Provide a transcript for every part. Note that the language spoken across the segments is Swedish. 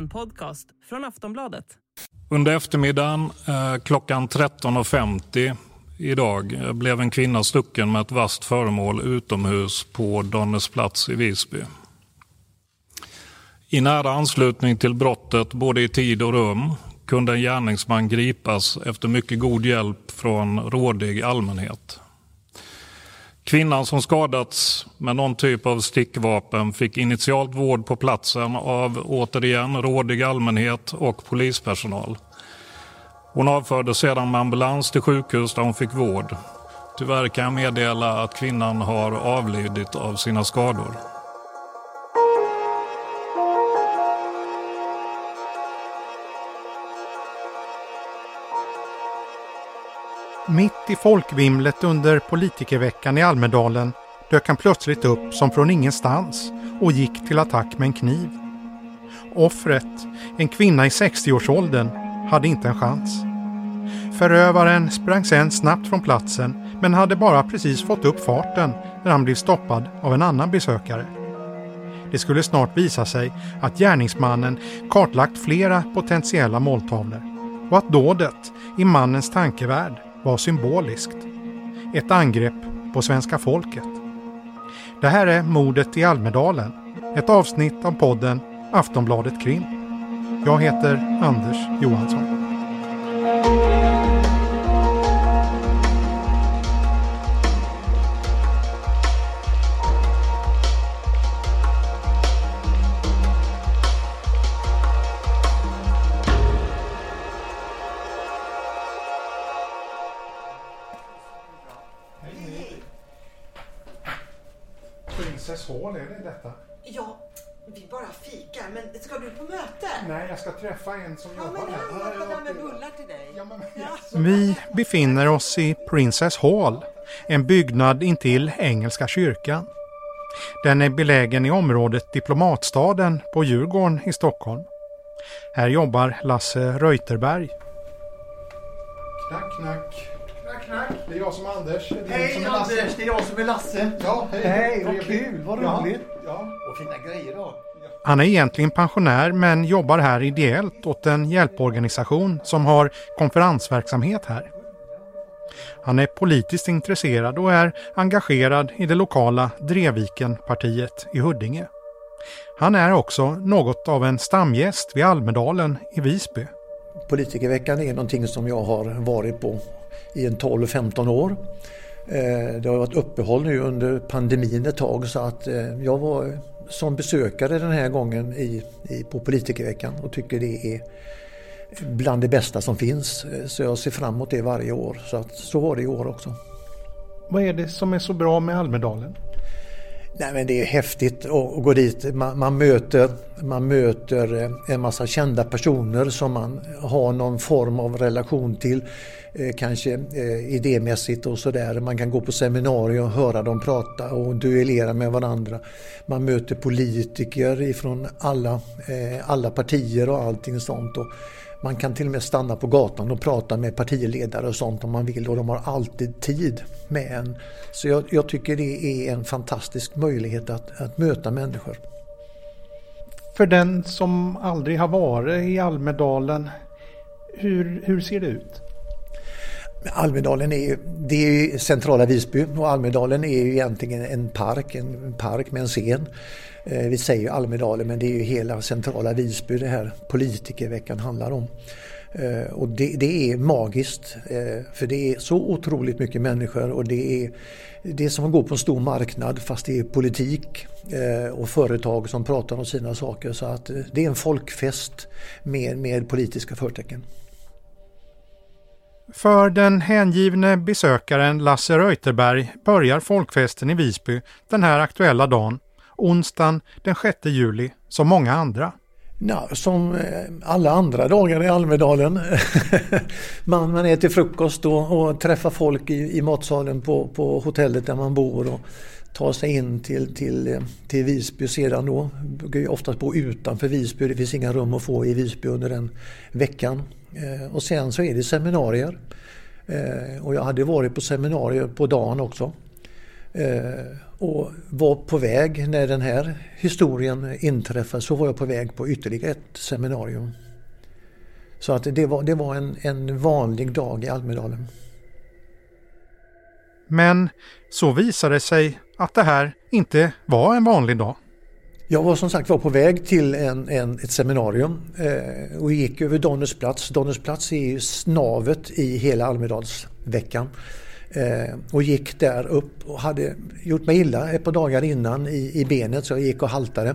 En podcast från Aftonbladet. Under eftermiddagen eh, klockan 13.50 idag eh, blev en kvinna stucken med ett vasst föremål utomhus på Donnäsplats i Visby. I nära anslutning till brottet, både i tid och rum, kunde en gärningsman gripas efter mycket god hjälp från rådig allmänhet. Kvinnan som skadats med någon typ av stickvapen fick initialt vård på platsen av återigen rådig allmänhet och polispersonal. Hon avfördes sedan med ambulans till sjukhus där hon fick vård. Tyvärr kan jag meddela att kvinnan har avlidit av sina skador. Mitt i folkvimlet under politikerveckan i Almedalen dök han plötsligt upp som från ingenstans och gick till attack med en kniv. Offret, en kvinna i 60-årsåldern, hade inte en chans. Förövaren sprang sen snabbt från platsen men hade bara precis fått upp farten när han blev stoppad av en annan besökare. Det skulle snart visa sig att gärningsmannen kartlagt flera potentiella måltavlor och att dådet i mannens tankevärld var symboliskt. Ett angrepp på svenska folket. Det här är Mordet i Almedalen, ett avsnitt av podden Aftonbladet Krim. Jag heter Anders Johansson. Träffa en som Ja, men han har plockat med bullar till dig. Ja, men... Vi befinner oss i Princess Hall, en byggnad intill Engelska kyrkan. Den är belägen i området Diplomatstaden på Djurgården i Stockholm. Här jobbar Lasse Reuterberg. Knack, knack. Knack, knack. Det är jag som är Anders. Det är Hej som är. Anders, det är jag som är Lasse. Ja, hej. Hej, vad kul, vad Ja, roligt. Ja. Och fina grejer då. Han är egentligen pensionär men jobbar här ideellt åt en hjälporganisation som har konferensverksamhet här. Han är politiskt intresserad och är engagerad i det lokala Drevikenpartiet i Huddinge. Han är också något av en stamgäst vid Almedalen i Visby. Politikerveckan är någonting som jag har varit på i en 12-15 år. Eh, det har varit uppehåll nu under pandemin ett tag så att eh, jag var som besökare den här gången i, i, på politikerveckan och tycker det är bland det bästa som finns. Så jag ser fram emot det varje år. Så, att, så var det i år också. Vad är det som är så bra med Almedalen? Nej, men det är häftigt att gå dit. Man, man, möter, man möter eh, en massa kända personer som man har någon form av relation till. eh, Kanske eh, idémässigt och sådär. Man kan gå på seminarier och höra dem prata och duellera med varandra. Man möter politiker ifrån alla, eh, alla partier och allting sånt. Och man kan till och med stanna på gatan och prata med partiledare och sånt om man vill och de har alltid tid med en. Så jag, jag tycker det är en fantastisk möjlighet att, att möta människor. För den som aldrig har varit i Almedalen, hur, hur ser det ut? Almedalen är ju, det är centrala Visby och Almedalen är ju egentligen en park, en park med en scen. Eh, vi säger ju Almedalen men det är ju hela centrala Visby det här politikerveckan handlar om. Eh, och det, det är magiskt eh, för det är så otroligt mycket människor och det är, det är som att gå på en stor marknad fast det är politik och företag som pratar om sina saker så att det är en folkfest med, med politiska förtecken. För den hängivne besökaren Lasse Reuterberg börjar folkfesten i Visby den här aktuella dagen, onsdagen den 6 juli, som många andra. Ja, som eh, alla andra dagar i Almedalen. man, man äter frukost och, och träffar folk i, i matsalen på, på hotellet där man bor och tar sig in till, till, eh, till Visby sedan då. Brukar oftast bo utanför Visby, det finns inga rum att få i Visby under den veckan. Eh, och sen så är det seminarier. Och jag hade varit på seminarier på dagen också. Eh, och var på väg när den här historien inträffade så var jag på väg på ytterligare ett seminarium. Så att det var, det var en, en vanlig dag i Almedalen. Men så visade det sig att det här inte var en vanlig dag. Jag var som sagt var på väg till en, en, ett seminarium eh, och gick över Donners plats. Donners plats är ju snavet i hela Almedalsveckan. Eh, och gick där upp och hade gjort mig illa ett par dagar innan i, i benet så jag gick och haltade.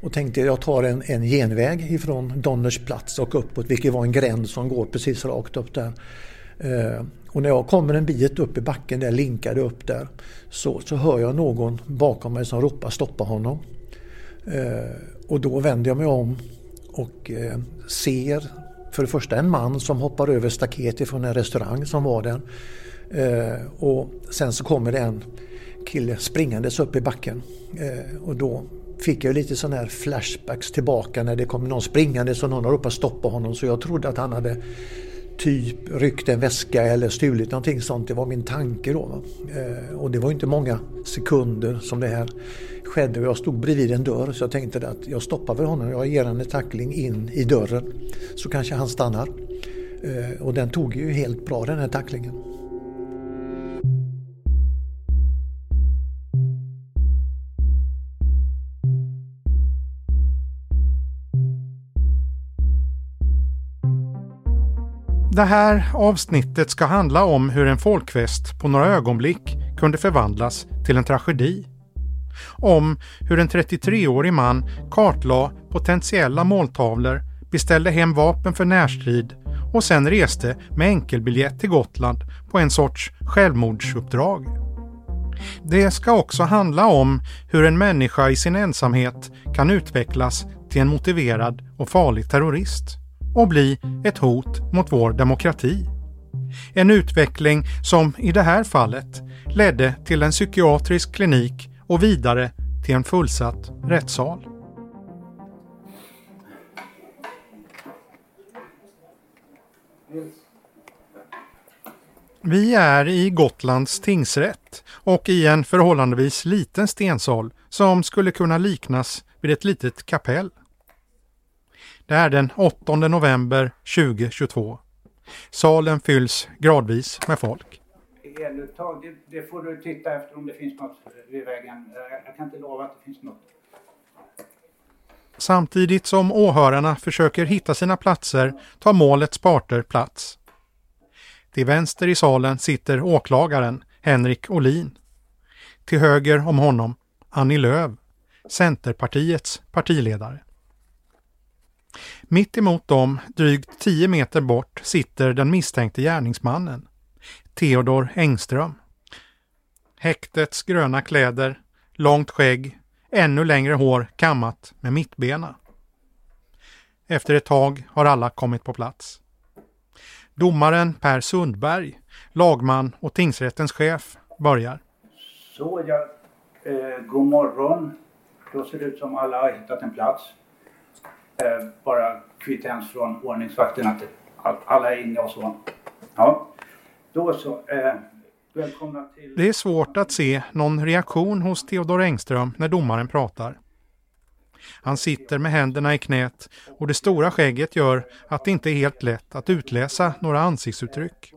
Och tänkte jag tar en, en genväg ifrån Donners plats och uppåt vilket var en gränd som går precis rakt upp där. Eh, och när jag kommer en bit upp i backen där, linkade upp där, så, så hör jag någon bakom mig som ropar stoppa honom. Eh, och då vänder jag mig om och eh, ser för det första en man som hoppar över staketet från en restaurang som var där. Eh, och sen så kommer det en kille springandes upp i backen. Eh, och då fick jag lite sån här flashbacks tillbaka när det kom någon springande så någon har ropat stoppa honom så jag trodde att han hade typ ryckt en väska eller stulit någonting sånt. Det var min tanke då. Eh, och det var inte många sekunder som det här skedde och jag stod bredvid en dörr så jag tänkte att jag stoppar väl honom. Jag ger honom en tackling in i dörren så kanske han stannar. Eh, och den tog ju helt bra den här tacklingen. Det här avsnittet ska handla om hur en folkfest på några ögonblick kunde förvandlas till en tragedi. Om hur en 33-årig man kartlade potentiella måltavlor, beställde hem vapen för närstrid och sen reste med enkelbiljett till Gotland på en sorts självmordsuppdrag. Det ska också handla om hur en människa i sin ensamhet kan utvecklas till en motiverad och farlig terrorist och bli ett hot mot vår demokrati. En utveckling som i det här fallet ledde till en psykiatrisk klinik och vidare till en fullsatt rättssal. Vi är i Gotlands tingsrätt och i en förhållandevis liten stensal som skulle kunna liknas vid ett litet kapell. Det är den 8 november 2022. Salen fylls gradvis med folk. Eluttag, det, det får du titta efter om det finns något vid vägen. Jag kan inte lova att det finns något. Samtidigt som åhörarna försöker hitta sina platser tar målets parter plats. Till vänster i salen sitter åklagaren Henrik Olin. Till höger om honom Annie Lööf, Centerpartiets partiledare. Mitt emot dem, drygt 10 meter bort, sitter den misstänkte gärningsmannen, Theodor Engström. Häktets gröna kläder, långt skägg, ännu längre hår kammat med mittbena. Efter ett tag har alla kommit på plats. Domaren Per Sundberg, lagman och tingsrättens chef, börjar. Så ja, eh, god morgon. Då ser det ut som alla har hittat en plats. Eh, bara kvittens från ordningsvakten att alla är inne och så. Ja, då så. Eh, välkomna till... Det är svårt att se någon reaktion hos Theodor Engström när domaren pratar. Han sitter med händerna i knät och det stora skägget gör att det inte är helt lätt att utläsa några ansiktsuttryck.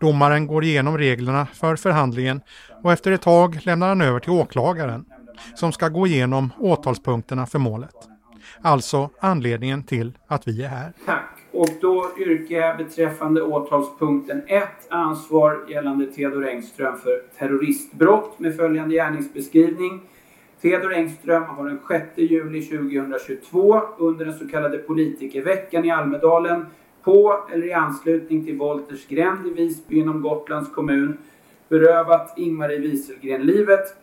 Domaren går igenom reglerna för förhandlingen och efter ett tag lämnar han över till åklagaren som ska gå igenom åtalspunkterna för målet. Alltså anledningen till att vi är här. Tack. Och då yrkar jag beträffande åtalspunkten 1 ansvar gällande Theodor Engström för terroristbrott med följande gärningsbeskrivning. Theodor Engström har den 6 juli 2022 under den så kallade politikerveckan i Almedalen på eller i anslutning till Wolters gränd i Visby inom Gotlands kommun berövat Ingmarie Wieselgren livet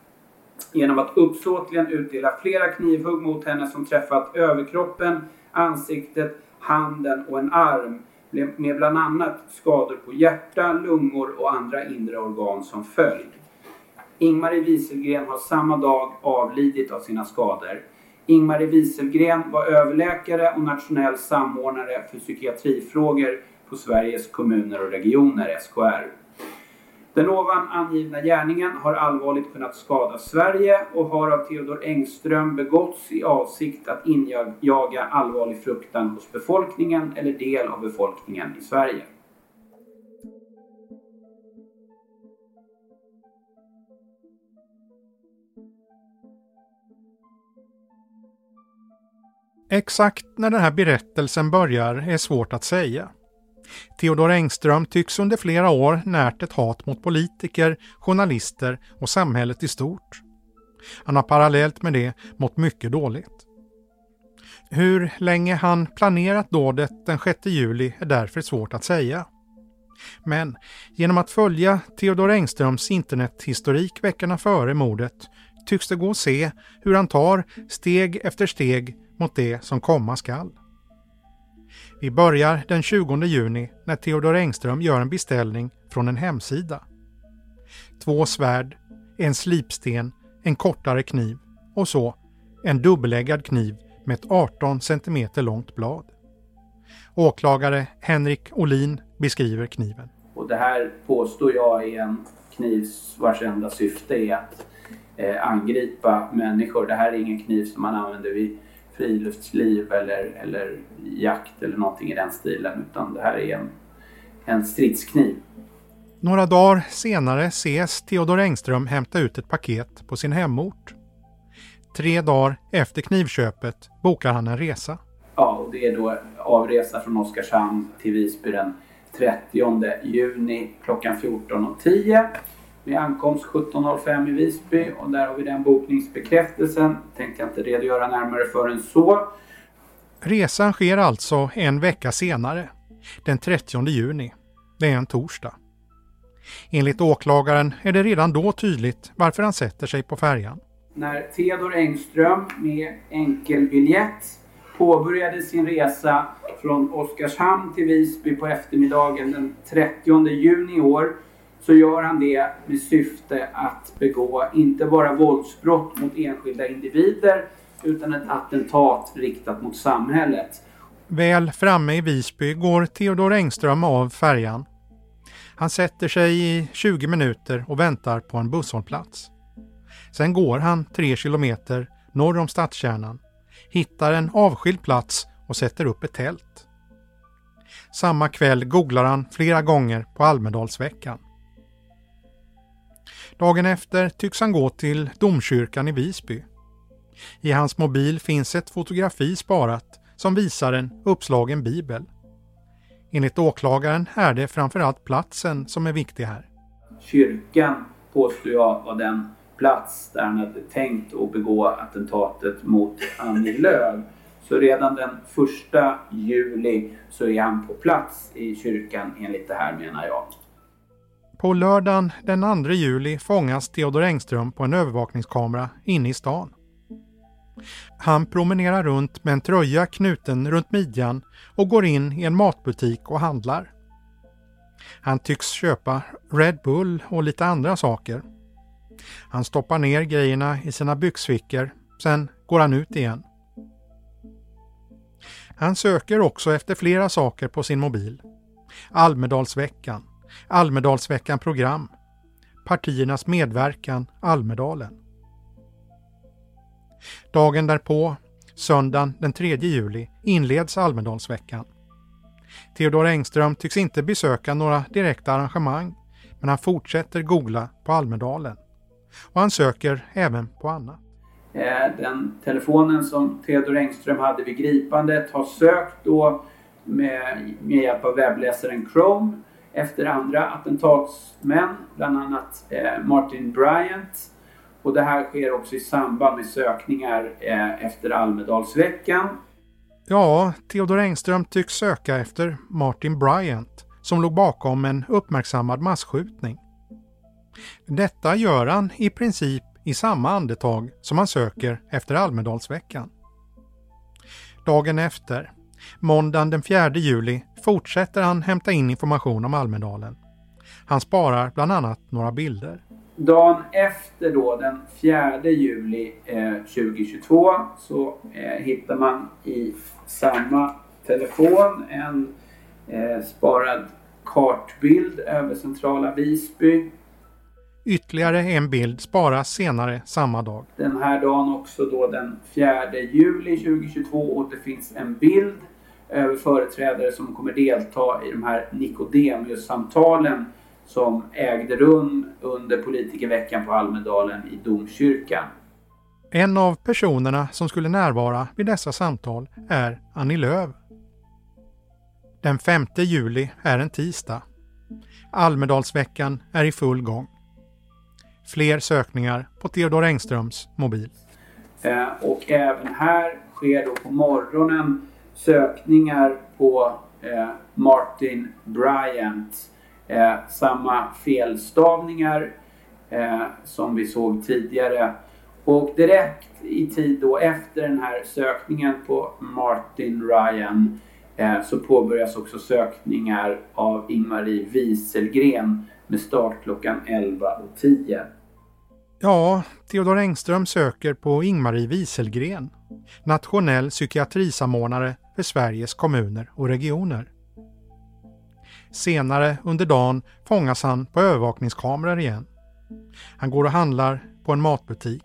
genom att uppsåtligen utdela flera knivhugg mot henne som träffat överkroppen, ansiktet, handen och en arm med bland annat skador på hjärta, lungor och andra inre organ som följd. Ingmarie Wieselgren har samma dag avlidit av sina skador. Ingmarie Wieselgren var överläkare och nationell samordnare för psykiatrifrågor på Sveriges kommuner och regioner, SKR. Den ovan angivna gärningen har allvarligt kunnat skada Sverige och har av Theodor Engström begåtts i avsikt att injaga allvarlig fruktan hos befolkningen eller del av befolkningen i Sverige. Exakt när den här berättelsen börjar är svårt att säga. Theodor Engström tycks under flera år närt ett hat mot politiker, journalister och samhället i stort. Han har parallellt med det mått mycket dåligt. Hur länge han planerat dådet den 6 juli är därför svårt att säga. Men genom att följa Theodor Engströms internethistorik veckorna före mordet tycks det gå att se hur han tar steg efter steg mot det som komma skall. Vi börjar den 20 juni när Theodor Engström gör en beställning från en hemsida. Två svärd, en slipsten, en kortare kniv och så en dubbeläggad kniv med ett 18 cm långt blad. Åklagare Henrik Olin beskriver kniven. Och det här påstår jag är en kniv vars enda syfte är att eh, angripa människor. Det här är ingen kniv som man använder vid friluftsliv eller, eller jakt eller någonting i den stilen. Utan det här är en, en stridskniv. Några dagar senare ses Theodor Engström hämta ut ett paket på sin hemort. Tre dagar efter knivköpet bokar han en resa. Ja, och det är då avresa från Oskarshamn till Visby den 30 juni klockan 14.10 med ankomst 17.05 i Visby och där har vi den bokningsbekräftelsen. Tänkte jag inte redogöra närmare för än så. Resan sker alltså en vecka senare, den 30 juni. Det är en torsdag. Enligt åklagaren är det redan då tydligt varför han sätter sig på färjan. När Theodor Engström med enkelbiljett påbörjade sin resa från Oskarshamn till Visby på eftermiddagen den 30 juni i år så gör han det med syfte att begå inte bara våldsbrott mot enskilda individer utan ett attentat riktat mot samhället. Väl framme i Visby går Theodor Engström av färjan. Han sätter sig i 20 minuter och väntar på en busshållplats. Sen går han tre kilometer norr om stadskärnan, hittar en avskild plats och sätter upp ett tält. Samma kväll googlar han flera gånger på Almedalsveckan. Dagen efter tycks han gå till domkyrkan i Visby. I hans mobil finns ett fotografi sparat som visar en uppslagen bibel. Enligt åklagaren är det framförallt platsen som är viktig här. Kyrkan påstår jag var den plats där han hade tänkt att begå attentatet mot Annie Lööf. Så redan den första juli så är han på plats i kyrkan enligt det här menar jag. På lördagen den 2 juli fångas Theodor Engström på en övervakningskamera inne i stan. Han promenerar runt med en tröja knuten runt midjan och går in i en matbutik och handlar. Han tycks köpa Red Bull och lite andra saker. Han stoppar ner grejerna i sina byxfickor, sen går han ut igen. Han söker också efter flera saker på sin mobil. Almedalsveckan, Almedalsveckan program, partiernas medverkan Almedalen. Dagen därpå, söndagen den 3 juli, inleds Almedalsveckan. Theodor Engström tycks inte besöka några direkta arrangemang, men han fortsätter googla på Almedalen. Och han söker även på annat. Eh, den telefonen som Theodor Engström hade vid gripandet har sökt då med, med hjälp av webbläsaren Chrome efter andra attentatsmän, bland annat eh, Martin Bryant. Och det här sker också i samband med sökningar eh, efter Almedalsveckan. Ja, Theodor Engström tycks söka efter Martin Bryant som låg bakom en uppmärksammad massskjutning. Detta gör han i princip i samma andetag som han söker efter Almedalsveckan. Dagen efter, måndagen den 4 juli, fortsätter han hämta in information om Almedalen. Han sparar bland annat några bilder. Dagen efter då, den 4 juli eh, 2022, så eh, hittar man i samma telefon en eh, sparad kartbild över centrala Visby Ytterligare en bild sparas senare samma dag. Den här dagen också då den 4 juli 2022 återfinns en bild företrädare som kommer delta i de här Nicodemus-samtalen som ägde rum under politikerveckan på Almedalen i domkyrkan. En av personerna som skulle närvara vid dessa samtal är Annie Lööf. Den 5 juli är en tisdag. Almedalsveckan är i full gång. Fler sökningar på Theodor Engströms mobil. Eh, och även här sker då på morgonen sökningar på eh, Martin Bryant. Eh, samma felstavningar eh, som vi såg tidigare. Och direkt i tid då efter den här sökningen på Martin Ryan eh, så påbörjas också sökningar av Ingmarie Wieselgren med start klockan 11.10. Ja, Theodor Engström söker på Ingmarie Wieselgren, nationell psykiatrisamordnare för Sveriges kommuner och regioner. Senare under dagen fångas han på övervakningskameror igen. Han går och handlar på en matbutik.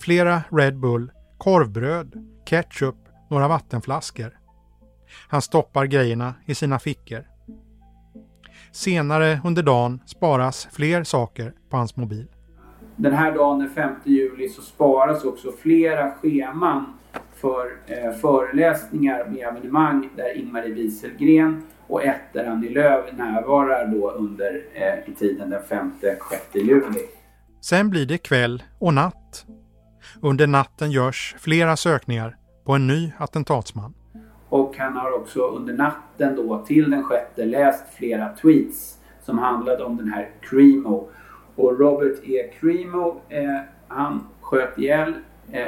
Flera Red Bull, korvbröd, ketchup, några vattenflaskor. Han stoppar grejerna i sina fickor. Senare under dagen sparas fler saker på hans mobil. Den här dagen den 5 juli så sparas också flera scheman för eh, föreläsningar med evenemang där Ingmarie Wieselgren och ett där Annie Lööf närvarar då under eh, tiden den 5-6 juli. Sen blir det kväll och natt. Under natten görs flera sökningar på en ny attentatsman. Och han har också under natten då till den sjätte läst flera tweets som handlade om den här Cremo. Och Robert E. Cremo, eh, han sköt ihjäl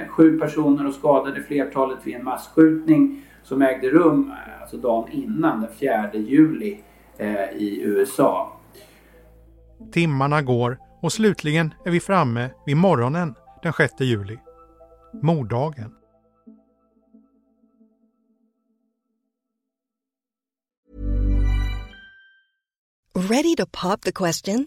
sju personer och skadade flertalet vid en massskjutning som ägde rum eh, alltså dagen innan, den 4 juli eh, i USA. Timmarna går och slutligen är vi framme vid morgonen den 6 juli. Morddagen. Ready to pop the question?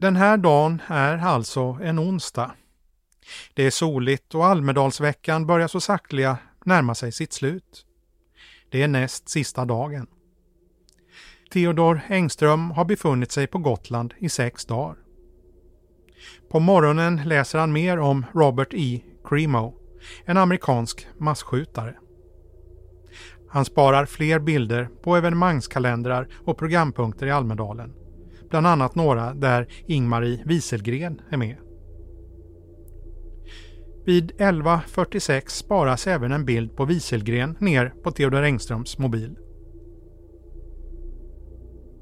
Den här dagen är alltså en onsdag. Det är soligt och Almedalsveckan börjar så sakteliga närma sig sitt slut. Det är näst sista dagen. Theodor Engström har befunnit sig på Gotland i sex dagar. På morgonen läser han mer om Robert E. Cremo, en amerikansk massskjutare. Han sparar fler bilder på evenemangskalendrar och programpunkter i Almedalen. Bland annat några där Ingmarie Wieselgren är med. Vid 11.46 sparas även en bild på Wieselgren ner på Theodor Engströms mobil.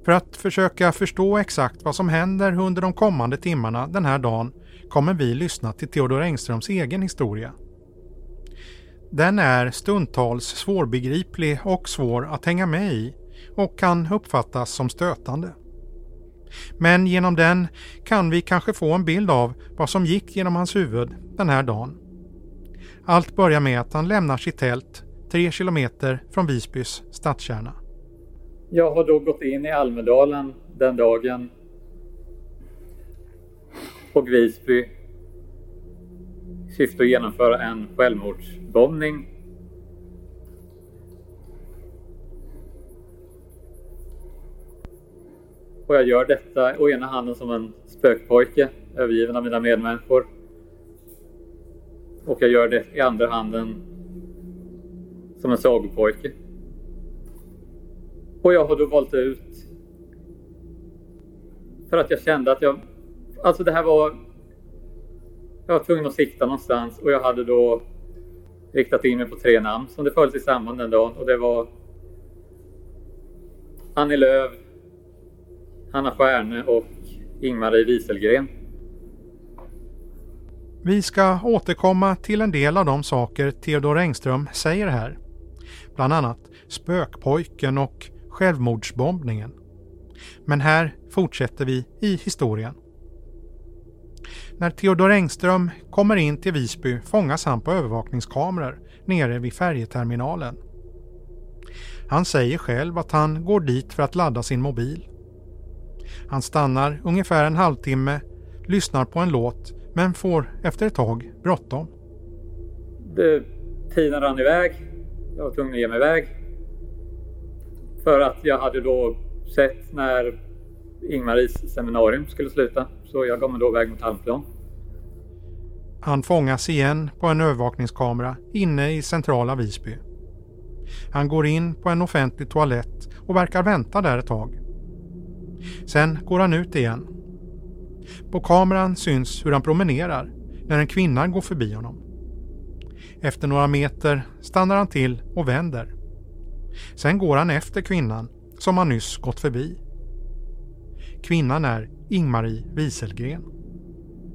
För att försöka förstå exakt vad som händer under de kommande timmarna den här dagen kommer vi lyssna till Theodor Engströms egen historia. Den är stundtals svårbegriplig och svår att hänga med i och kan uppfattas som stötande. Men genom den kan vi kanske få en bild av vad som gick genom hans huvud den här dagen. Allt börjar med att han lämnar sitt tält tre kilometer från Visbys stadskärna. Jag har då gått in i Almedalen den dagen och Visby i syfte att genomföra en självmordsbombning. Och jag gör detta å ena handen som en spökpojke, övergiven av mina medmänniskor. Och jag gör det i andra handen som en sagopojke. Och jag har då valt ut för att jag kände att jag... Alltså det här var... Jag var tvungen att sikta någonstans och jag hade då riktat in mig på tre namn som det föll samman den dagen och det var Annie Lööf, Hanna Stjärne och Ingmarie Wieselgren. Vi ska återkomma till en del av de saker Theodor Engström säger här. Bland annat spökpojken och självmordsbombningen. Men här fortsätter vi i historien. När Theodor Engström kommer in till Visby fångas han på övervakningskameror nere vid färjeterminalen. Han säger själv att han går dit för att ladda sin mobil. Han stannar ungefär en halvtimme, lyssnar på en låt men får efter ett tag bråttom. Tiden rann iväg. Jag var tvungen att ge mig iväg. För att jag hade då sett när Ingmaris seminarium skulle sluta. Så jag gav mig då iväg mot Halmplan. Han fångas igen på en övervakningskamera inne i centrala Visby. Han går in på en offentlig toalett och verkar vänta där ett tag. Sen går han ut igen. På kameran syns hur han promenerar när en kvinna går förbi honom. Efter några meter stannar han till och vänder. Sen går han efter kvinnan som han nyss gått förbi. Kvinnan är Ingmarie Wieselgren.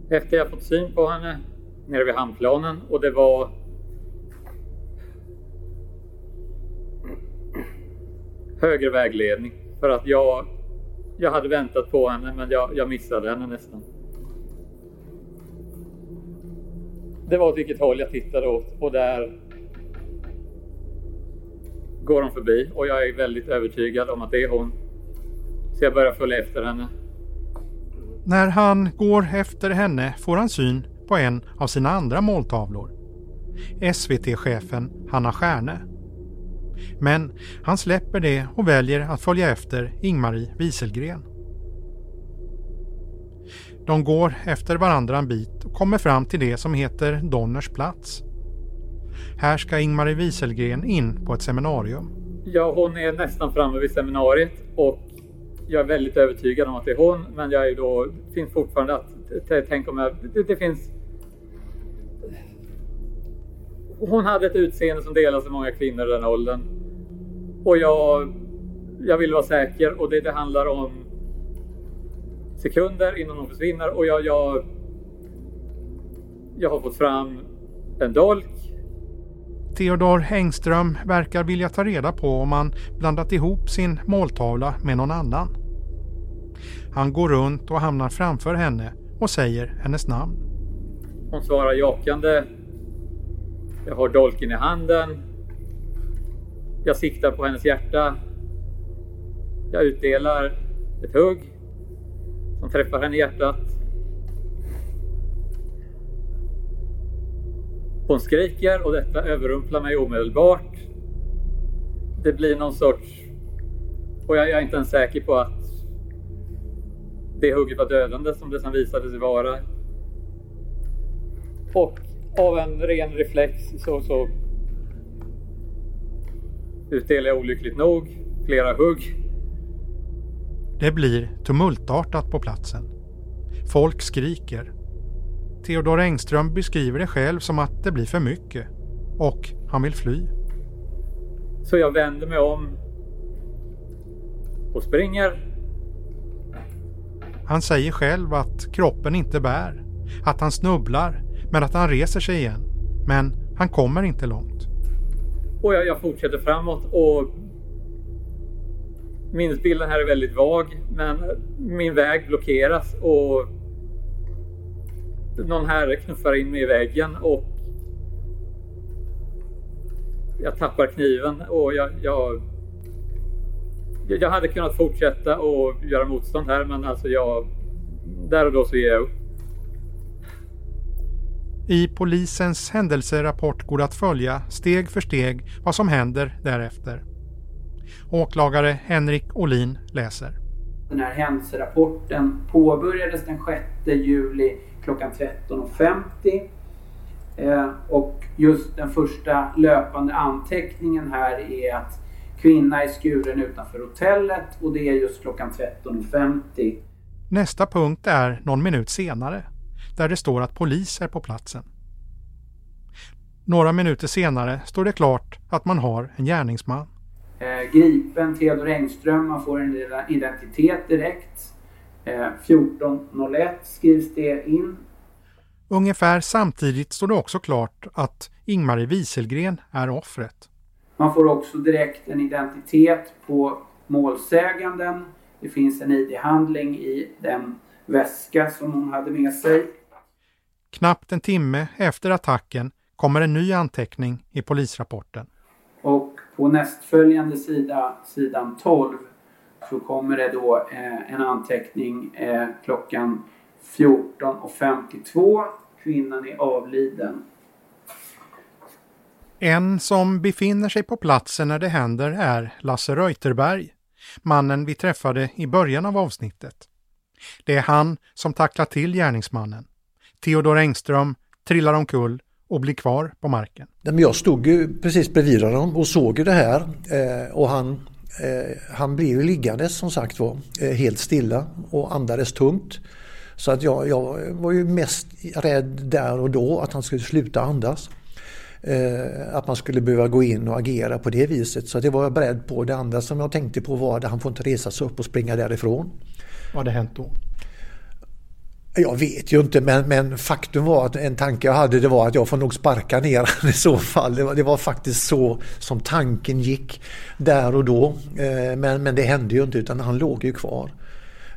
Efter jag fått syn på henne nere vid hamnplanen och det var högre vägledning för att jag, jag hade väntat på henne men jag, jag missade henne nästan. Det var åt vilket håll jag tittade åt och där går hon förbi och jag är väldigt övertygad om att det är hon. Så jag börjar följa efter henne. När han går efter henne får han syn på en av sina andra måltavlor. SVT-chefen Hanna Stjärne. Men han släpper det och väljer att följa efter Ingmarie Wieselgren. De går efter varandra en bit och kommer fram till det som heter Donners plats. Här ska Ingmarie Wieselgren in på ett seminarium. Ja, hon är nästan framme vid seminariet och jag är väldigt övertygad om att det är hon, men jag är då, finns fortfarande att tänka om jag, det, det finns hon hade ett utseende som delas av många kvinnor i den åldern. Och jag, jag vill vara säker och det, det handlar om sekunder innan hon försvinner och jag, jag, jag har fått fram en dolk. Theodor Engström verkar vilja ta reda på om han blandat ihop sin måltavla med någon annan. Han går runt och hamnar framför henne och säger hennes namn. Hon svarar jakande. Jag har dolken i handen. Jag siktar på hennes hjärta. Jag utdelar ett hugg som träffar henne i hjärtat. Hon skriker och detta överrumplar mig omedelbart. Det blir någon sorts... Och jag är inte ens säker på att det hugget var dödande som det sen visade sig vara. Och av en ren reflex så, så utdelar jag olyckligt nog flera hugg. Det blir tumultartat på platsen. Folk skriker. Theodor Engström beskriver det själv som att det blir för mycket och han vill fly. Så jag vänder mig om och springer. Han säger själv att kroppen inte bär, att han snubblar men att han reser sig igen. Men han kommer inte långt. Och jag, jag fortsätter framåt och minnesbilden här är väldigt vag men min väg blockeras och någon herre knuffar in mig i väggen och jag tappar kniven och jag, jag, jag hade kunnat fortsätta och göra motstånd här men alltså jag där och då så ger jag upp. I polisens händelserapport går det att följa steg för steg vad som händer därefter. Åklagare Henrik Olin läser. Den här händelserapporten påbörjades den 6 juli klockan 13.50. Eh, och just den första löpande anteckningen här är att kvinna är skuren utanför hotellet och det är just klockan 13.50. Nästa punkt är någon minut senare där det står att polis är på platsen. Några minuter senare står det klart att man har en gärningsman. Eh, gripen Theodor Engström, man får en identitet direkt. Eh, 14.01 skrivs det in. Ungefär samtidigt står det också klart att Ingmarie Wieselgren är offret. Man får också direkt en identitet på målsäganden. Det finns en ID-handling i den väska som hon hade med sig. Knappt en timme efter attacken kommer en ny anteckning i polisrapporten. Och på nästföljande sida, sidan 12, så kommer det då eh, en anteckning eh, klockan 14.52. Kvinnan är avliden. En som befinner sig på platsen när det händer är Lasse Reuterberg, mannen vi träffade i början av avsnittet. Det är han som tacklar till gärningsmannen. Theodor Engström trillar omkull och blir kvar på marken. Jag stod ju precis bredvid honom och såg ju det här eh, och han, eh, han blev ju liggandes som sagt var eh, helt stilla och andades tungt. Så att jag, jag var ju mest rädd där och då att han skulle sluta andas. Att man skulle behöva gå in och agera på det viset. Så det var jag beredd på. Det andra som jag tänkte på var att han får inte resa sig upp och springa därifrån. Vad hade hänt då? Jag vet ju inte men, men faktum var att en tanke jag hade det var att jag får nog sparka ner i så fall. Det var, det var faktiskt så som tanken gick där och då. Eh, men, men det hände ju inte utan han låg ju kvar.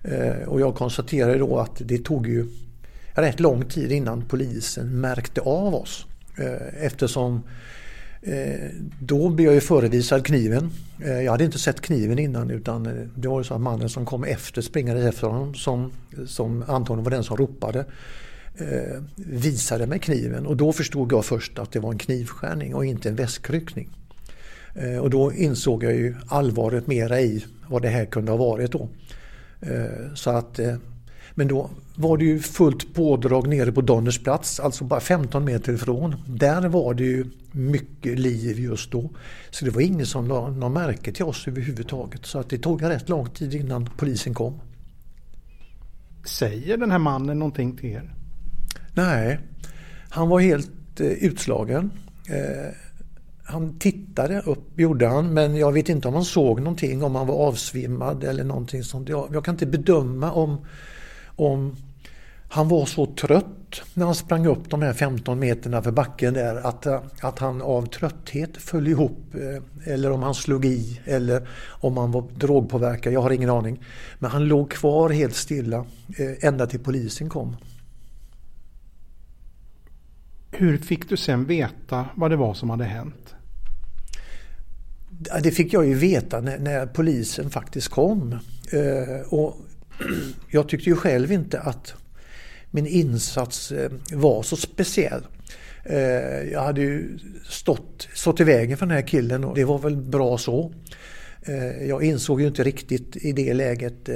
Eh, och jag konstaterade då att det tog ju rätt lång tid innan polisen märkte av oss. Eh, eftersom Eh, då blev jag ju förevisad kniven. Eh, jag hade inte sett kniven innan utan eh, det var ju så att mannen som kom efter, springade efter honom, som, som antagligen var den som ropade, visade mig kniven och då förstod jag först att det var en knivskärning och inte en väskryckning. Och då insåg jag ju allvaret mera i vad det här kunde ha varit då. Så att men då var det ju fullt pådrag nere på Donners plats, alltså bara 15 meter ifrån. Där var det ju mycket liv just då. Så det var ingen som la någon märke till oss överhuvudtaget. Så att det tog rätt lång tid innan polisen kom. Säger den här mannen någonting till er? Nej, han var helt eh, utslagen. Eh, han tittade upp, gjorde han, men jag vet inte om han såg någonting, om han var avsvimmad eller någonting sånt. Jag, jag kan inte bedöma om om han var så trött när han sprang upp de här 15 meterna för backen där att, att han av trötthet föll ihop eh, eller om han slog i eller om han var drogpåverkad. Jag har ingen aning. Men han låg kvar helt stilla eh, ända till polisen kom. Hur fick du sen veta vad det var som hade hänt? Det fick jag ju veta när, när polisen faktiskt kom. Eh, och jag tyckte ju själv inte att min insats eh, var så speciell. Eh, jag hade ju stått, stått i vägen för den här killen och det var väl bra så. Eh, jag insåg ju inte riktigt i det läget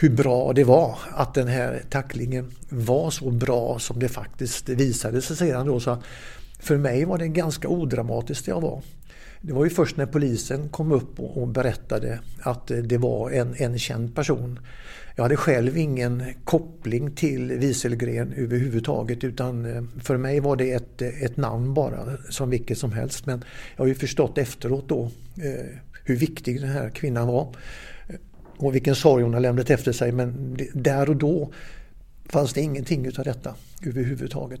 hur bra det var att den här tacklingen var så bra som det faktiskt visade sig sedan då. Så för mig var det ganska odramatiskt det jag var. Det var ju först när polisen kom upp och berättade att eh, det var en, en känd person. Jag hade själv ingen koppling till Wieselgren överhuvudtaget utan eh, för mig var det ett, eh, ett namn bara som vilket som helst. Men jag har ju förstått efteråt då eh, hur viktig den här kvinnan var och vilken sorg hon har lämnat efter sig men där och då fanns det ingenting utav detta överhuvudtaget.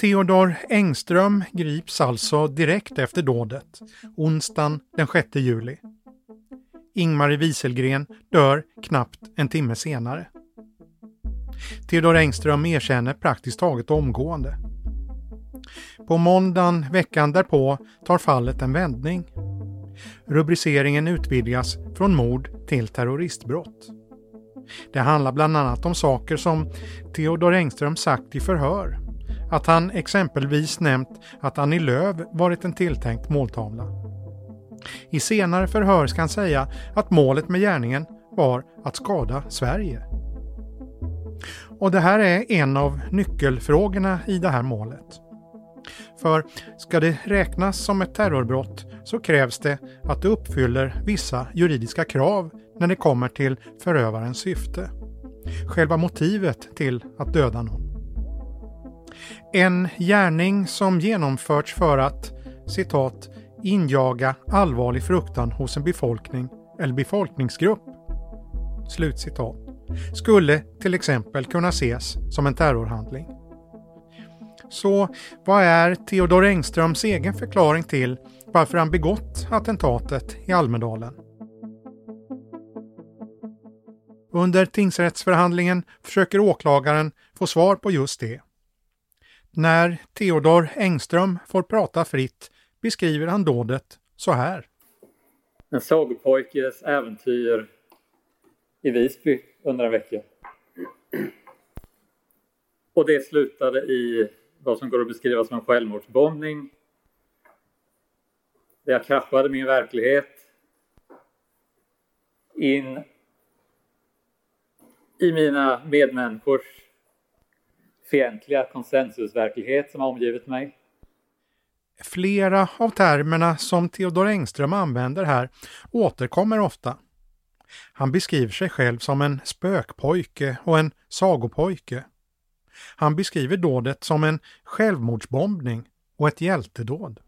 Theodor Engström grips alltså direkt efter dådet, onsdagen den 6 juli. Ingmarie Wieselgren dör knappt en timme senare. Theodor Engström erkänner praktiskt taget omgående. På måndagen veckan därpå tar fallet en vändning. Rubriceringen utvidgas från mord till terroristbrott. Det handlar bland annat om saker som Theodor Engström sagt i förhör. Att han exempelvis nämnt att Annie Lööf varit en tilltänkt måltavla. I senare förhör ska han säga att målet med gärningen var att skada Sverige. Och det här är en av nyckelfrågorna i det här målet. För ska det räknas som ett terrorbrott så krävs det att det uppfyller vissa juridiska krav när det kommer till förövarens syfte. Själva motivet till att döda någon. En gärning som genomförts för att citat injaga allvarlig fruktan hos en befolkning eller befolkningsgrupp slutcitat skulle till exempel kunna ses som en terrorhandling. Så vad är Theodor Engströms egen förklaring till varför han begått attentatet i Almedalen? Under tingsrättsförhandlingen försöker åklagaren få svar på just det. När Theodor Engström får prata fritt beskriver han dådet så här. En sagopojkes äventyr i Visby under en vecka. Och det slutade i vad som går att beskriva som en självmordsbombning. Där jag kraschade min verklighet in i mina medmänniskors fientliga konsensusverklighet som har omgivit mig. Flera av termerna som Theodor Engström använder här återkommer ofta. Han beskriver sig själv som en spökpojke och en sagopojke. Han beskriver dådet som en självmordsbombning och ett hjältedåd.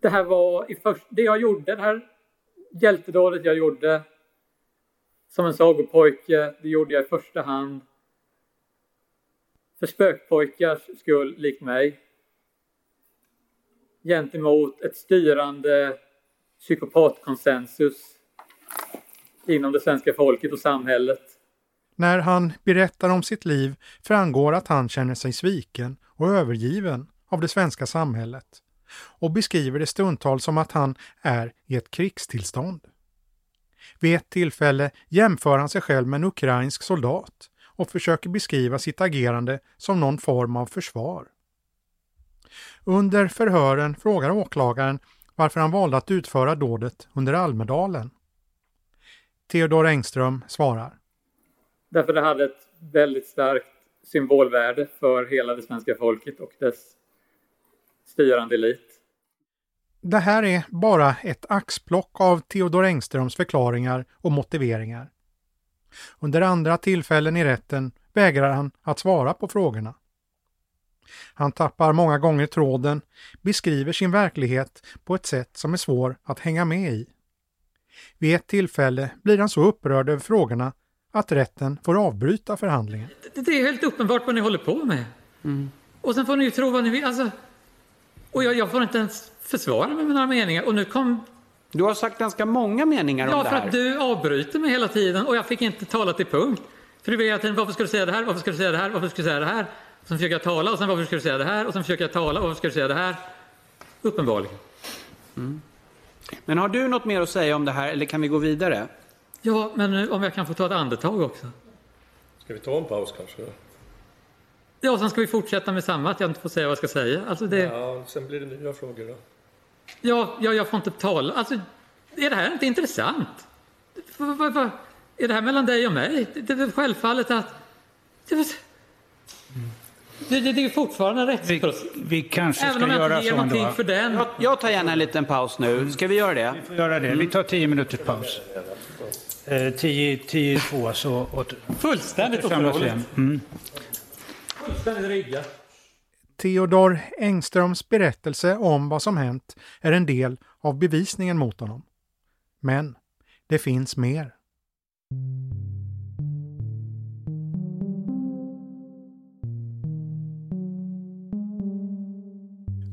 Det här var i först, det jag gjorde, det här hjältedådet jag gjorde som en sagopojke, det gjorde jag i första hand för spökpojkars skull, likt mig. Gentemot ett styrande psykopatkonsensus inom det svenska folket och samhället. När han berättar om sitt liv framgår att han känner sig sviken och övergiven av det svenska samhället och beskriver det stundtals som att han är i ett krigstillstånd. Vid ett tillfälle jämför han sig själv med en ukrainsk soldat och försöker beskriva sitt agerande som någon form av försvar. Under förhören frågar åklagaren varför han valde att utföra dådet under Almedalen. Theodor Engström svarar. Därför det hade ett väldigt starkt symbolvärde för hela det svenska folket och dess styrande elit. Det här är bara ett axplock av Theodor Engströms förklaringar och motiveringar. Under andra tillfällen i rätten vägrar han att svara på frågorna. Han tappar många gånger tråden, beskriver sin verklighet på ett sätt som är svår att hänga med i. Vid ett tillfälle blir han så upprörd över frågorna att rätten får avbryta förhandlingen. Det, är helt uppenbart vad ni håller på med. Mm. Och sen får ni ju tro vad ni vill. Alltså, och jag, jag får inte ens försvara mig med några meningar. Och nu kom... Du har sagt ganska många meningar ja, om det här. Ja, för att du avbryter mig hela tiden och jag fick inte tala till punkt. För du vet varför ska du säga det här, varför ska du säga det här, varför ska du säga det här? Och sen försöker jag tala och sen varför ska du säga det här och sen försöker jag tala och varför ska du säga det här? Uppenbarligen. Mm. Men har du något mer att säga om det här eller kan vi gå vidare? Ja, men om jag kan få ta ett andetag också. Ska vi ta en paus kanske? Ja, sen ska vi fortsätta med samma, att jag inte får säga vad jag ska säga. Alltså det... Ja, sen blir det nya frågor då. Ja, ja, jag får inte tala. Alltså, är det här inte intressant? Va, va, va? Är det här mellan dig och mig? Det, det är självfallet att... Det, det, det, det är fortfarande en rättsprocess. Vi, vi kanske Även ska göra så ändå. För den. Jag, jag tar gärna en liten paus nu. Ska vi göra det? Vi får göra det. Mm. Vi tar tio minuters paus. Eh, tio, tio, två, så åt, Fullständigt otroligt. Mm. Fullständigt riggat. Theodor Engströms berättelse om vad som hänt är en del av bevisningen mot honom. Men det finns mer.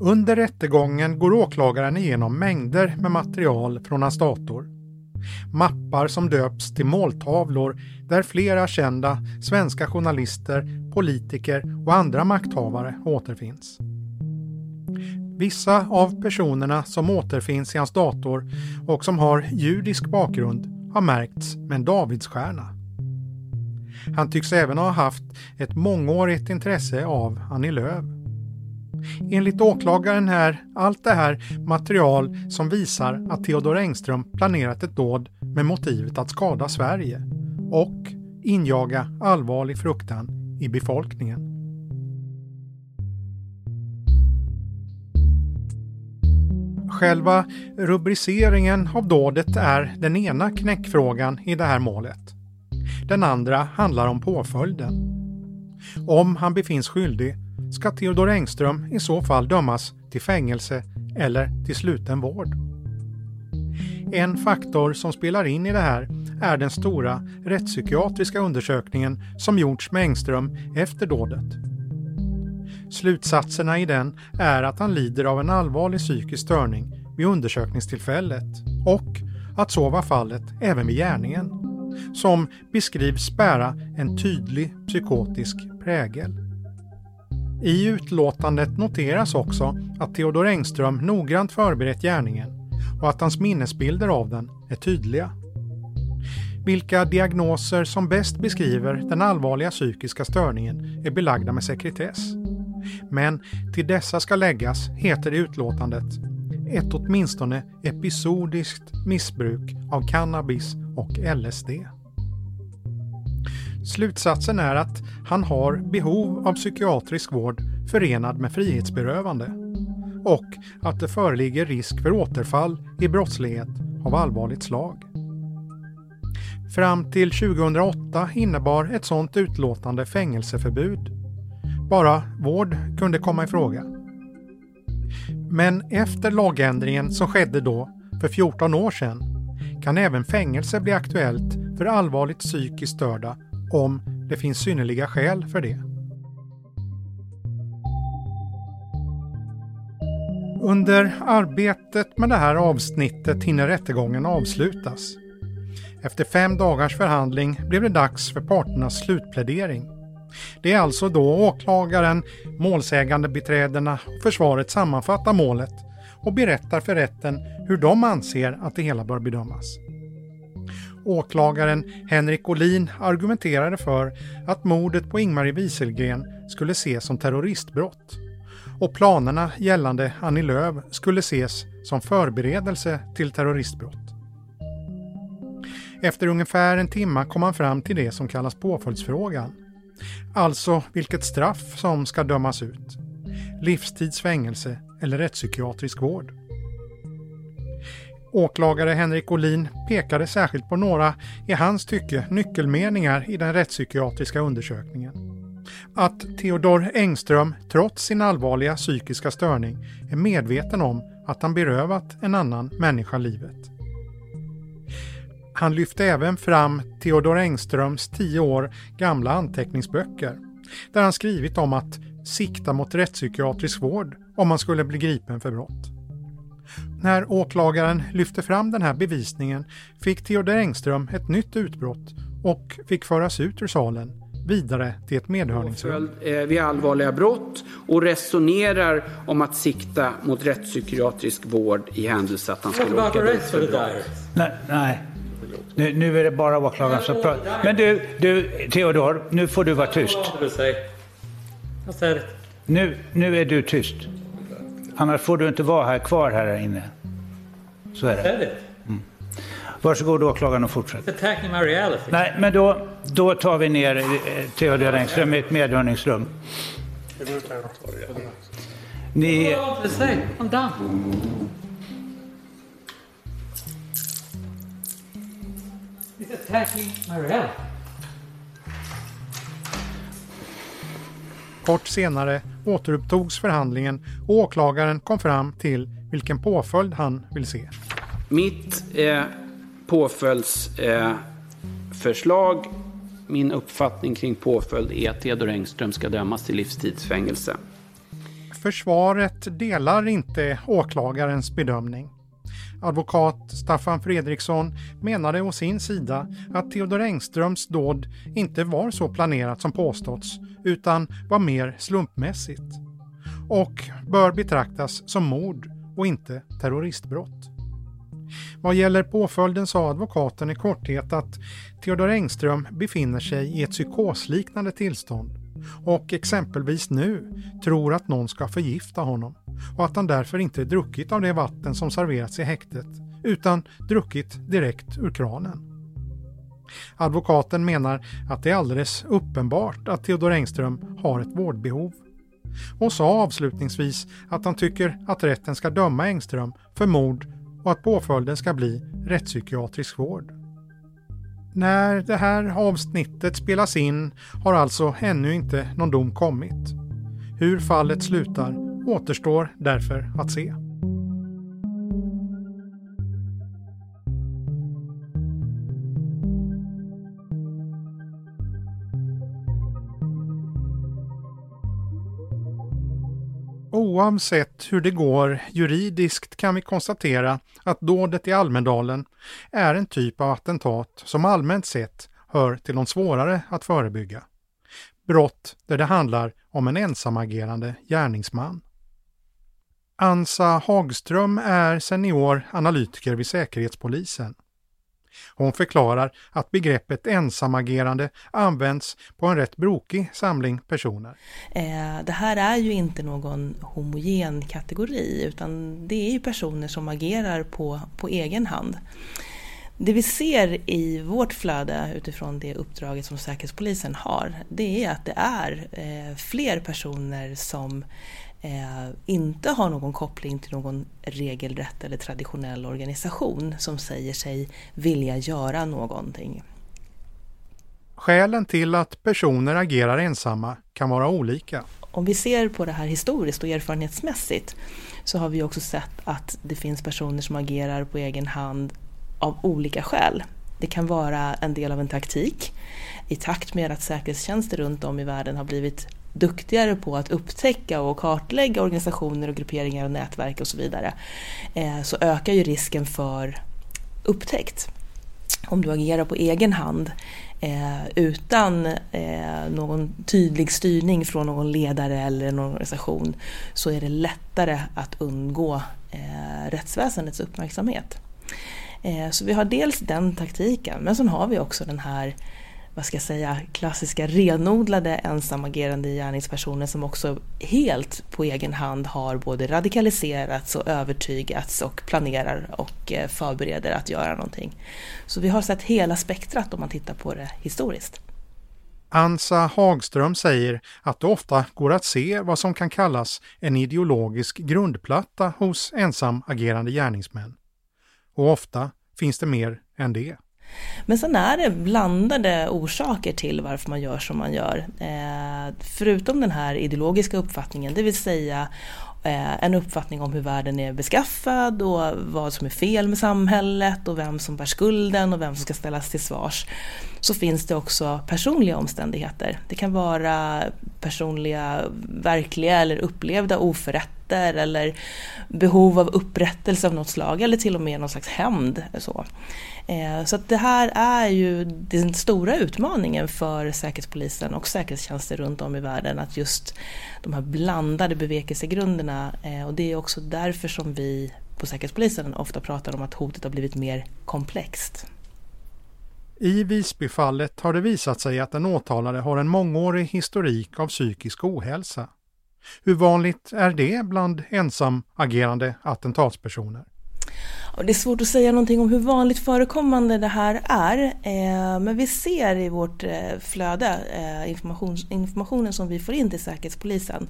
Under rättegången går åklagaren igenom mängder med material från hans dator. Mappar som döps till måltavlor där flera kända svenska journalister, politiker och andra makthavare återfinns. Vissa av personerna som återfinns i hans dator och som har judisk bakgrund har märkts med en Davidsstjärna. Han tycks även ha haft ett mångårigt intresse av Annie Lööf. Enligt åklagaren är allt det här material som visar att Theodor Engström planerat ett dåd med motivet att skada Sverige och injaga allvarlig fruktan i befolkningen. Själva rubriceringen av dådet är den ena knäckfrågan i det här målet. Den andra handlar om påföljden. Om han befinns skyldig ska Theodor Engström i så fall dömas till fängelse eller till sluten vård. En faktor som spelar in i det här är den stora rättspsykiatriska undersökningen som gjorts med Engström efter dådet. Slutsatserna i den är att han lider av en allvarlig psykisk störning vid undersökningstillfället och att så var fallet även vid gärningen, som beskrivs bära en tydlig psykotisk prägel. I utlåtandet noteras också att Theodor Engström noggrant förberett gärningen och att hans minnesbilder av den är tydliga. Vilka diagnoser som bäst beskriver den allvarliga psykiska störningen är belagda med sekretess. Men till dessa ska läggas, heter det i utlåtandet, ett åtminstone episodiskt missbruk av cannabis och LSD. Slutsatsen är att han har behov av psykiatrisk vård förenad med frihetsberövande och att det föreligger risk för återfall i brottslighet av allvarligt slag. Fram till 2008 innebar ett sådant utlåtande fängelseförbud. Bara vård kunde komma i fråga. Men efter lagändringen som skedde då, för 14 år sedan, kan även fängelse bli aktuellt för allvarligt psykiskt störda om det finns synnerliga skäl för det. Under arbetet med det här avsnittet hinner rättegången avslutas. Efter fem dagars förhandling blev det dags för parternas slutplädering. Det är alltså då åklagaren, målsägande beträdena och försvaret sammanfattar målet och berättar för rätten hur de anser att det hela bör bedömas. Åklagaren Henrik Olin argumenterade för att mordet på Ingmarie Wieselgren skulle ses som terroristbrott och planerna gällande Annie Lööf skulle ses som förberedelse till terroristbrott. Efter ungefär en timme kom han fram till det som kallas påföljdsfrågan. Alltså vilket straff som ska dömas ut. Livstids fängelse eller rättspsykiatrisk vård. Åklagare Henrik Olin pekade särskilt på några, i hans tycke, nyckelmeningar i den rättspsykiatriska undersökningen. Att Theodor Engström, trots sin allvarliga psykiska störning, är medveten om att han berövat en annan människa livet. Han lyfte även fram Theodor Engströms tio år gamla anteckningsböcker, där han skrivit om att sikta mot rättspsykiatrisk vård om man skulle bli gripen för brott. När åklagaren lyfte fram den här bevisningen fick Theodor Engström ett nytt utbrott och fick föras ut ur salen vidare till ett medhörningsrum. Eh, vid allvarliga brott och resonerar om att sikta mot rättspsykiatrisk vård i händelse att han skulle åka dit för brott. Nej, nej. Nu, nu är det bara åklagaren som pratar. Men du, du, Theodor, nu får du vara tyst. Nu, nu är du tyst. Annars får du inte vara här kvar här inne. Så är det. Mm. Varsågod åklagaren och fortsätt. Attacking my reality. Nej, men då, då tar vi ner eh, Theodor Engström i ett medhörningsrum. Ni... attacking reality. Kort senare återupptogs förhandlingen och åklagaren kom fram till vilken påföljd han vill se. Mitt eh, påföljdsförslag, eh, min uppfattning kring påföljd är att Theodor Engström ska dömas till livstidsfängelse. Försvaret delar inte åklagarens bedömning. Advokat Staffan Fredriksson menade å sin sida att Theodor Engströms dåd inte var så planerat som påståtts utan var mer slumpmässigt. och bör betraktas som mord och inte terroristbrott. Vad gäller påföljden sa advokaten i korthet att Theodor Engström befinner sig i ett psykosliknande tillstånd och exempelvis nu tror att någon ska förgifta honom och att han därför inte druckit av det vatten som serverats i häktet utan druckit direkt ur kranen. Advokaten menar att det är alldeles uppenbart att Theodor Engström har ett vårdbehov och sa avslutningsvis att han tycker att rätten ska döma Engström för mord och att påföljden ska bli rättspsykiatrisk vård. När det här avsnittet spelas in har alltså ännu inte någon dom kommit. Hur fallet slutar återstår därför att se. Oavsett hur det går juridiskt kan vi konstatera att dådet i Almedalen är en typ av attentat som allmänt sett hör till de svårare att förebygga. Brott där det handlar om en ensamagerande gärningsman. Ansa Hagström är senior analytiker vid Säkerhetspolisen. Hon förklarar att begreppet ensamagerande används på en rätt brokig samling personer. Eh, det här är ju inte någon homogen kategori utan det är ju personer som agerar på, på egen hand. Det vi ser i vårt flöde utifrån det uppdraget som Säkerhetspolisen har, det är att det är eh, fler personer som eh, inte har någon koppling till någon regelrätt eller traditionell organisation som säger sig vilja göra någonting. Skälen till att personer agerar ensamma kan vara olika. Om vi ser på det här historiskt och erfarenhetsmässigt så har vi också sett att det finns personer som agerar på egen hand av olika skäl. Det kan vara en del av en taktik i takt med att säkerhetstjänster runt om i världen har blivit duktigare på att upptäcka och kartlägga organisationer och grupperingar och nätverk och så vidare eh, så ökar ju risken för upptäckt. Om du agerar på egen hand eh, utan eh, någon tydlig styrning från någon ledare eller en organisation så är det lättare att undgå rättsväsendets uppmärksamhet. Så vi har dels den taktiken men sen har vi också den här vad ska jag säga, klassiska renodlade ensamagerande gärningspersoner som också helt på egen hand har både radikaliserats och övertygats och planerar och eh, förbereder att göra någonting. Så vi har sett hela spektrat om man tittar på det historiskt. Ansa Hagström säger att det ofta går att se vad som kan kallas en ideologisk grundplatta hos ensamagerande gärningsmän. Och ofta finns det mer än det. Men sen är det blandade orsaker till varför man gör som man gör. Eh, förutom den här ideologiska uppfattningen, det vill säga eh, en uppfattning om hur världen är beskaffad och vad som är fel med samhället och vem som bär skulden och vem som ska ställas till svars. Så finns det också personliga omständigheter. Det kan vara personliga, verkliga eller upplevda oförrätter eller behov av upprättelse av något slag eller till och med någon slags hämnd. Så. Eh, så att det här är ju den stora utmaningen för Säkerhetspolisen och säkerhetstjänster runt om i världen att just de här blandade bevekelsegrunderna eh, och det är också därför som vi på Säkerhetspolisen ofta pratar om att hotet har blivit mer komplext. I Visbyfallet har det visat sig att den åtalade har en mångårig historik av psykisk ohälsa. Hur vanligt är det bland ensamagerande attentatspersoner? Det är svårt att säga någonting om hur vanligt förekommande det här är. Eh, men vi ser i vårt eh, flöde, eh, informationen som vi får in till Säkerhetspolisen,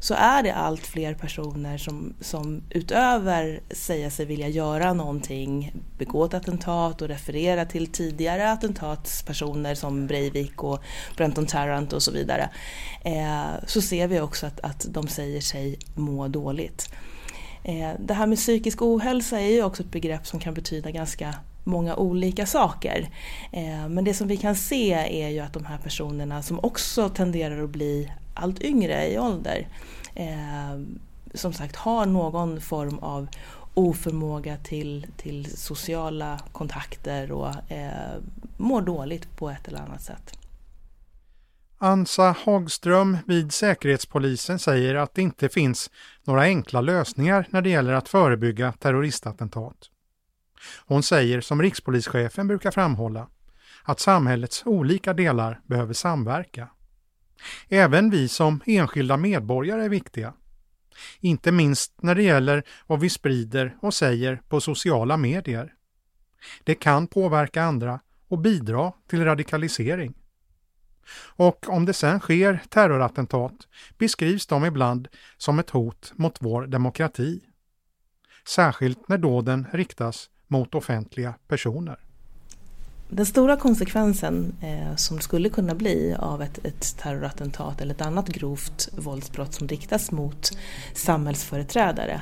så är det allt fler personer som, som utöver säga sig vilja göra någonting, begå ett attentat och referera till tidigare attentatspersoner som Breivik och Brenton Tarrant och så vidare, eh, så ser vi också att, att de säger sig må dåligt. Eh, det här med psykisk ohälsa är ju också ett begrepp som kan betyda ganska många olika saker. Eh, men det som vi kan se är ju att de här personerna som också tenderar att bli allt yngre i ålder eh, som sagt har någon form av oförmåga till, till sociala kontakter och eh, mår dåligt på ett eller annat sätt. Ansa Hagström vid Säkerhetspolisen säger att det inte finns några enkla lösningar när det gäller att förebygga terroristattentat. Hon säger som rikspolischefen brukar framhålla att samhällets olika delar behöver samverka. Även vi som enskilda medborgare är viktiga. Inte minst när det gäller vad vi sprider och säger på sociala medier. Det kan påverka andra och bidra till radikalisering. Och om det sen sker terrorattentat beskrivs de ibland som ett hot mot vår demokrati. Särskilt när dåden riktas mot offentliga personer. Den stora konsekvensen eh, som skulle kunna bli av ett, ett terrorattentat eller ett annat grovt våldsbrott som riktas mot samhällsföreträdare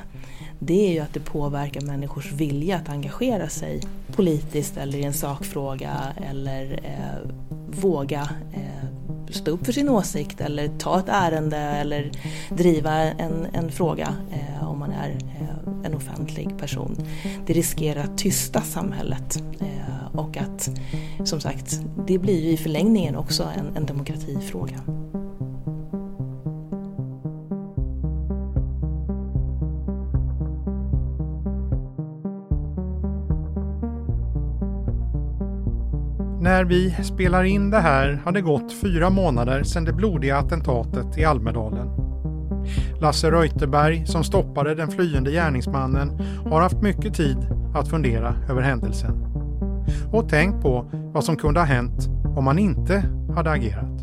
det är ju att det påverkar människors vilja att engagera sig politiskt eller i en sakfråga eller eh, våga eh, stå upp för sin åsikt eller ta ett ärende eller driva en, en fråga eh, om man är eh, en offentlig person. Det riskerar att tysta samhället eh, och att som sagt, det blir ju i förlängningen också en, en demokratifråga. När vi spelar in det här har det gått fyra månader sedan det blodiga attentatet i Almedalen. Lasse Reuterberg, som stoppade den flyende gärningsmannen, har haft mycket tid att fundera över händelsen. Och tänkt på vad som kunde ha hänt om man inte hade agerat.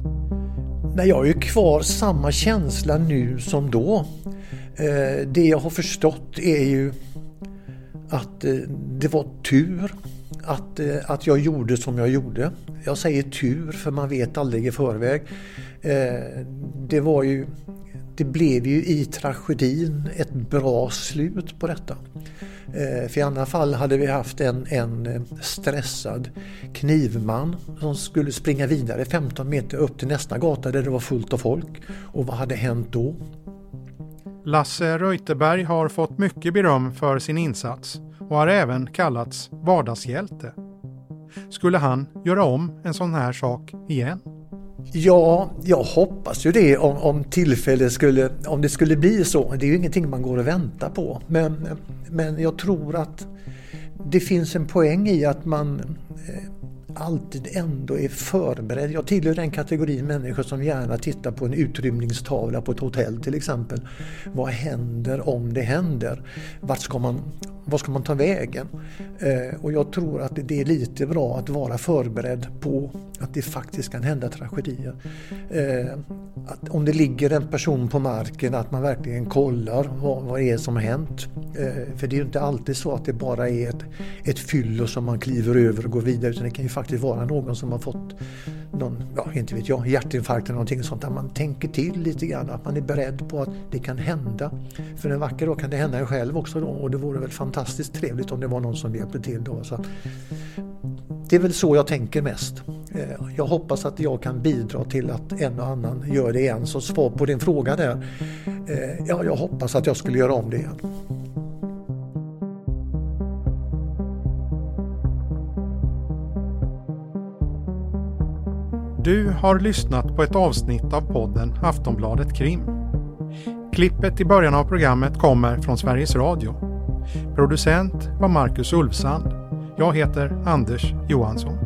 Nej, jag har ju kvar samma känsla nu som då. Eh, det jag har förstått är ju att eh, det var tur att, eh, att jag gjorde som jag gjorde. Jag säger tur för man vet aldrig i förväg. Eh, det var ju det blev ju i tragedin ett bra slut på detta. Eh, för i andra fall hade vi haft en, en stressad knivman som skulle springa vidare 15 meter upp till nästa gata där det var fullt av folk. Och vad hade hänt då? Lasse Reuterberg har fått mycket beröm för sin insats och har även kallats vardagshjälte. Skulle han göra om en sån här sak igen? Ja, jag hoppas ju det om, om tillfället skulle, om det skulle bli så. Det är ju ingenting man går och väntar på. Men, men jag tror att det finns en poäng i att man eh, alltid ändå är förberedd. Jag tillhör den kategorin människor som gärna tittar på en utrymningstavla på ett hotell till exempel. Vad händer om det händer? Vart ska man, vad ska man ta vägen? Eh, och jag tror att det är lite bra att vara förberedd på att det faktiskt kan hända tragedier. Eh, att om det ligger en person på marken att man verkligen kollar vad, vad det är som har hänt. Eh, för det är ju inte alltid så att det bara är ett, ett fyllo som man kliver över och går vidare utan det kan ju faktiskt vara någon som har fått någon, ja inte vet jag, hjärtinfarkt eller någonting sånt där man tänker till lite grann, att man är beredd på att det kan hända. För en vacker dag kan det hända en själv också då och det vore väl fantastiskt trevligt om det var någon som hjälpte till då. Så det är väl så jag tänker mest. Eh, jag hoppas att jag kan bidra till att en och annan gör det igen. Så svar på din fråga där. Eh, ja, jag hoppas att jag skulle göra om det igen. Du har lyssnat på ett avsnitt av podden Aftonbladet Krim. Klippet i början av programmet kommer från Sveriges Radio. Producent var Marcus Ulfsand. Jag heter Anders Johansson.